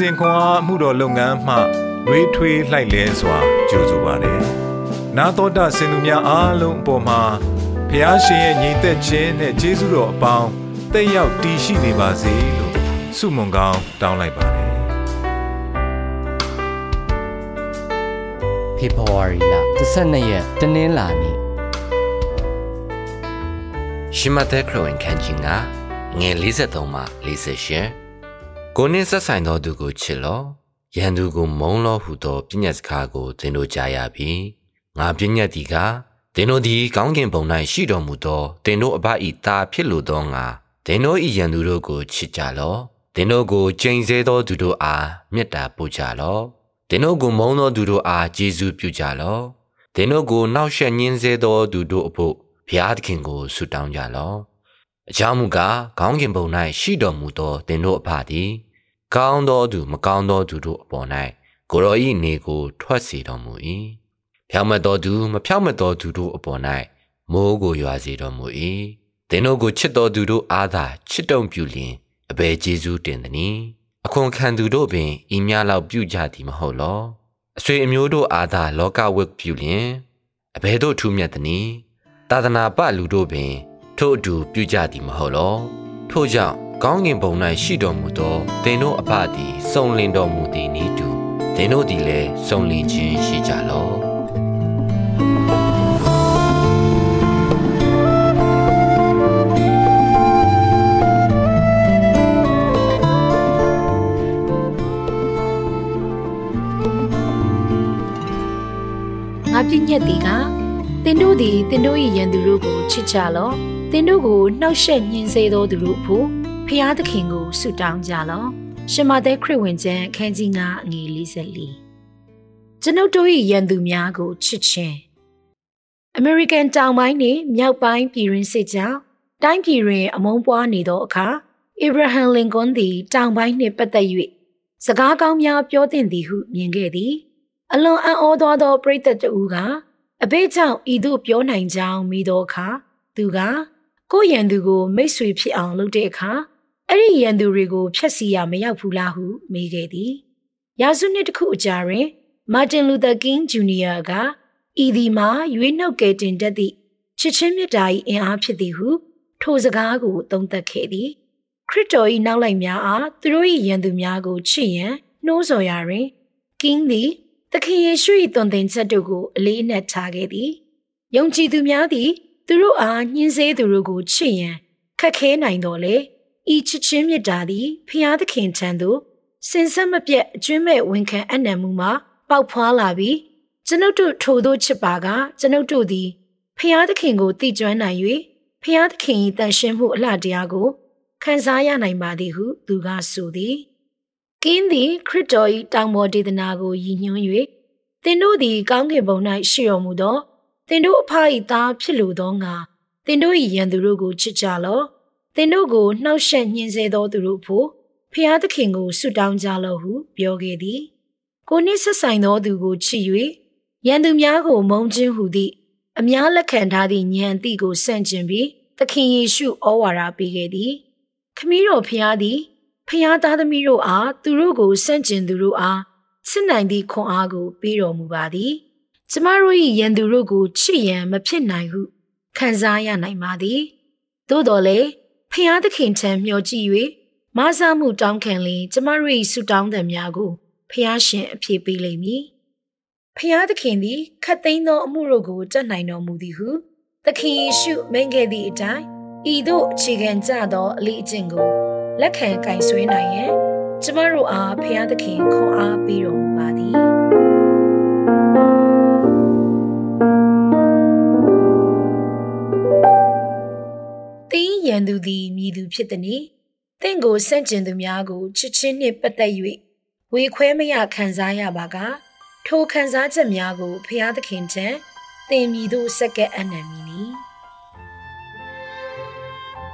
စဉ်ခွန်အားမှုတော်လုပ်ငန်းမှရွေးထွေးလှိုက်လဲစွာကြိုဆိုပါတယ်။နာတော်တာစင်သူများအားလုံးအပေါ်မှာဖះရှင်ရဲ့ညီသက်ခြင်းနဲ့ကျေးဇူးတော်အပေါင်းတက်ရောက်တည်ရှိနေပါစေလို့ဆုမွန်ကောင်းတောင်းလိုက်ပါတယ်ဖေဖော်ဝါရီလ12ရက်တနင်္လာနေ့ရှမသက်ခရဝင်ခန်းချင်းကငယ်53မှ48 ကိုနှင်းဆက်ဆိုင်သောသူကိုချစ်လောရန်သူကိုမုန်းလောဟုသောပြည့်ညတ်စကားကိုသင်တို့ကြားရပြီငါပြည့်ညတ်ဒီကသင်တို့သည်ကောင်းကင်ဘုံ၌ရှိတော်မူသောသင်တို့အဘ၏သားဖြစ်လိုသောငါသင်တို့၏ရန်သူတို့ကိုချစ်ကြလောသင်တို့ကိုကြိမ်ဆဲသောသူတို့အားမေတ္တာပို့ကြလောသင်တို့ကိုမုန်းသောသူတို့အားကျေးဇူးပြုကြလောသင်တို့ကိုနှောက်ယှက်ညှင်းဆဲသောသူတို့အဖို့ဘုရားသခင်ကိုဆုတောင်းကြလော အကြောင်းမူကားခေါင်းခင်ပုံ၌ရှိတော်မူသောသင်တို့အဖသည်ကောင်းသောသူမကောင်းသောသူတို့အပေါ်၌ကိုရောဤနေကိုထွက်စေတော်မူ၏ဖြောင့်မတ်သောသူမဖြောင့်မတ်သောသူတို့အပေါ်၌မိုးကိုရွာစေတော်မူ၏သင်တို့ကိုချစ်တော်သူတို့အားသာချစ်တုံပြုလျင်အဘယ်ကျေးဇူးတင်သနည်းအခွန်ခံသူတို့ပင်ဤများလောက်ပြုကြသည်မဟုတ်လောအဆွေအမျိုးတို့အားသာလောကဝတ်ပြုလျင်အဘယ်သို့ထူးမြတ်သနည်းသာသနာပလူတို့ပင် ထို့အတူပြုကြသည်မဟုတ်လောထို့ကြောင့်ကောင်းကင်ဘုံ၌ရှိတော်မူသောသင်တို့အဖသည်စုံလင်တော်မူသည်နည်းတူသင်တို့သည်လည်းစုံလင်ခြင်းရှိကြလောငါပြည့်ညက်သည်ကသင်တို့သည်သင်တို့၏ရန်သူတို့ကိုချစ်ကြလော့ သင်တို့ကိုနှောက်ယှက်ညှင်းဆဲသောသူတို့ဖို့ဖျားသခင်ကိုဆုတောင်းကြလော့ရှမသက်ခရစ်ဝင်ကျမ်းခန်းကြီး9အငယ်44ကျွန်ုပ်တို့၏ရန်သူများကိုချစ်ခြင်းအမေရိကန်တောင်ပိုင်းနှင့်မြောက်ပိုင်းပြည်ရင်းစစ်ကြောင်းတိုင်းပြည်တွင်အမုန်းပွားနေသောအခါအဗြဟံလင်ကွန်းသည်တောင်ပိုင်းနှင့်ပတ်သက်၍စကားကောင်းများပြောသင့်သည်ဟုမြင်ခဲ့သည်အလွန်အံ့ဩသောသောပရိသတ်တဦးကအဘိကြောင့်ဤသို့ပြောနိုင်ကြောင်းမိသောအခါသူက ကိုရန်သူကိုမိတ်ဆွေဖြစ်အောင်လုပ်တဲ့အခါအဲ့ဒီရန်သူတွေကိုဖျက်ဆီးရမရောက်ဘူးလားဟုမေးခဲ့သည်။ရာစုနှစ်တစ်ခုအကြာတွင်မာတင်လူသာကင်းဂျူနီယာကဤဒီမှာရွေးနှုတ်ကယ်တင်တတ်သည့်ချစ်ချင်းမြတ်တာ၏အင်အားဖြစ်သည်ဟု ထိုစကားကိုသုံးသပ်ခဲ့သည်။ခရစ်တော်၏နောက်လိုက်များအားသူတို့၏ရန်သူများကိုချစ်ရန်နှိုးဆော်ရာတွင်ကင်းသည်သခင်ယေရှု၏သွန်သင်ချက်တို့ကိုအလေးအနက်ထားခဲ့သည်။ယုံကြည်သူများသည် သူတို့အားညှင်းဆဲသူတို့ကိုချစ်ရန်ခက်ခဲနိုင်တော်လေဤချစ်ချင်းမြတ်တာသည်ဖျားသခင်ထံသို့စင်ဆက်မပြတ်အကျွမ်းမဲ့ဝန်ခံအနံမှုမှာပေါက်ဖွာလာပြီးကျွန်ုပ်တို့ထိုသို့ချစ်ပါကကျွန်ုပ်တို့သည်ဖျားသခင်ကိုတည်ကျွမ်းနိုင်၍ဖျားသခင်၏တန်ရှင်းမှုအလှတရားကိုခံစားရနိုင်ပါသည်ဟုသူကဆိုသည်ကင်းသည်ခရစ်တော်၏တောင်ပေါ်ဒေသနာကိုရည်ညွှန်း၍သင်တို့သည်ကောင်းကင်ဘုံ၌ရှိတော်မူသော သင်တို့အဖ၏သားဖြစ်လိုသောငါသင်တို့၏ရန်သူတို့ကိုချစ်ကြလော့သင်တို့ကိုနှောက်ယှက်ညှင်းဆဲသောသူတို့ဖို့ဖျားသခင်ကိုဆုတောင်းကြလော့ဟုပြောခဲ့သည်ကိုနှင့်ဆက်ဆိုင်သောသူကိုချစ်၍ရန်သူများကိုမုန်းခြင်းဟုသည့်အများလက်ခံထားသည့်ဉာဏ်တိကိုဆန့်ကျင်ပြီးသခင်ယေရှုဩဝါဒပေးခဲ့သည်ခမည်းတော်ဖျားသည်ဖျားသားသမီးတို့အားသူတို့ကိုဆန့်ကျင်သူတို့အားစစ်နိုင်သည့်ခွန်အားကိုပေးတော်မူပါသည်။ ကျမတို့၏ရန်သူတို့ကိုချစ်ရန်မဖြစ်နိုင်ဟုခံစားရနိုင်ပါသည်သို့တော်လည်းဖျားသခင်ထံမျှော်ကြည့်၍မဆာမှုတောင်းခံလင်ကျမတို့၏ဆုတောင်းသံများကိုဖျားရှင်အပြည့်ပေးလိမ့်မည်ဖျားသခင်သည်ခတ်သိမ်းသောအမှုတို့ကိုတတ်နိုင်တော်မူသည်ဟုသခင်ယေရှုမိန့်ခဲ့သည့်အတိုင်းဤသို့အခြေခံကြသောအလေးအကျင့်ကိုလက်ခံကင်ဆွဲနိုင်ရန်ကျမတို့အားဖျားသခင်ခွန်အားပေးတော်မူပါသည် ရန်သူသည်မြည်သူဖြစ်သည်။တင့်ကိုဆန့်ကျင်သူများကိုချစ်ချင်းနှင့်ပတ်သက်၍ဝေခွဲမရခံစားရပါကထိုခံစားချက်များကိုဖျားသခင်ထံတင်မြည်သို့စက္ကပ်အနံမီနီ။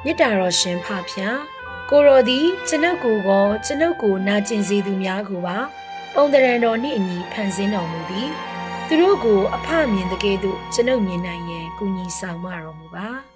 မြစ်တာတော်ရှင်ဖဖျားကိုရော်သည်ကျွန်ုပ်ကိုကောကျွန်ုပ်ကိုနာကျင်စေသူများကိုပါပုံတရံတော်နှင့်အညီဖန်ဆင်းတော်မူသည်သူတို့ကိုအဖမြင်တကယ်သို့ကျွန်ုပ်မြင်နိုင်ရန်ကူညီဆောင်မတော်မူပါ။